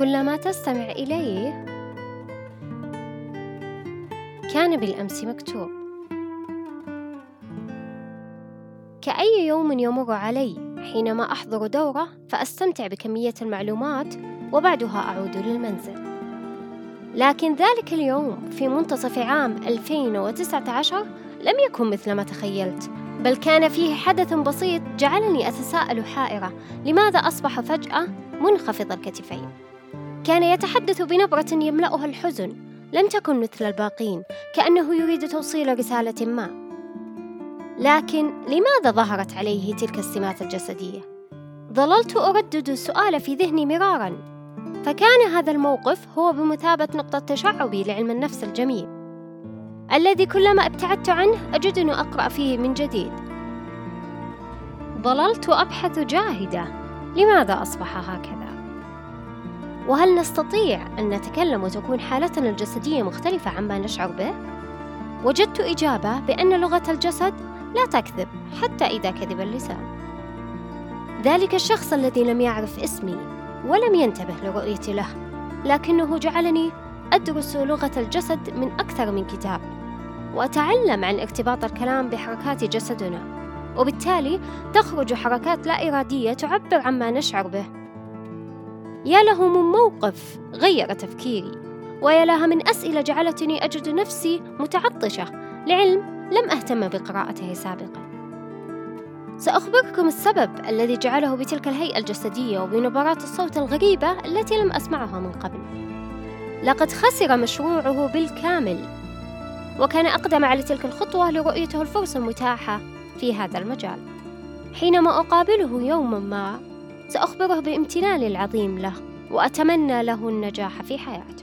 كلما تستمع إليه كان بالأمس مكتوب. كأي يوم يمر علي حينما أحضر دورة فأستمتع بكمية المعلومات وبعدها أعود للمنزل. لكن ذلك اليوم في منتصف عام 2019 لم يكن مثل ما تخيلت بل كان فيه حدث بسيط جعلني أتساءل حائرة لماذا أصبح فجأة منخفض الكتفين؟ كان يتحدث بنبرة يملأها الحزن. لم تكن مثل الباقين كأنه يريد توصيل رسالة ما. لكن لماذا ظهرت عليه تلك السمات الجسدية؟ ظللت أردد السؤال في ذهني مرارا. فكان هذا الموقف هو بمثابة نقطة تشعبي لعلم النفس الجميل. الذي كلما ابتعدت عنه أجدني أقرأ فيه من جديد. ظللت أبحث جاهدة لماذا أصبح هكذا؟ وهل نستطيع أن نتكلم وتكون حالتنا الجسدية مختلفة عما نشعر به؟ وجدت إجابة بأن لغة الجسد لا تكذب حتى إذا كذب اللسان ذلك الشخص الذي لم يعرف اسمي ولم ينتبه لرؤيتي له لكنه جعلني أدرس لغة الجسد من أكثر من كتاب وأتعلم عن ارتباط الكلام بحركات جسدنا وبالتالي تخرج حركات لا إرادية تعبر عما نشعر به يا له من موقف غير تفكيري. ويا لها من أسئلة جعلتني أجد نفسي متعطشة لعلم لم أهتم بقراءته سابقا. سأخبركم السبب الذي جعله بتلك الهيئة الجسدية وبنبرات الصوت الغريبة التي لم أسمعها من قبل. لقد خسر مشروعه بالكامل وكان أقدم على تلك الخطوة لرؤيته الفرصة المتاحة في هذا المجال. حينما أقابله يوما ما سأخبره بامتناني العظيم له وأتمنى له النجاح في حياته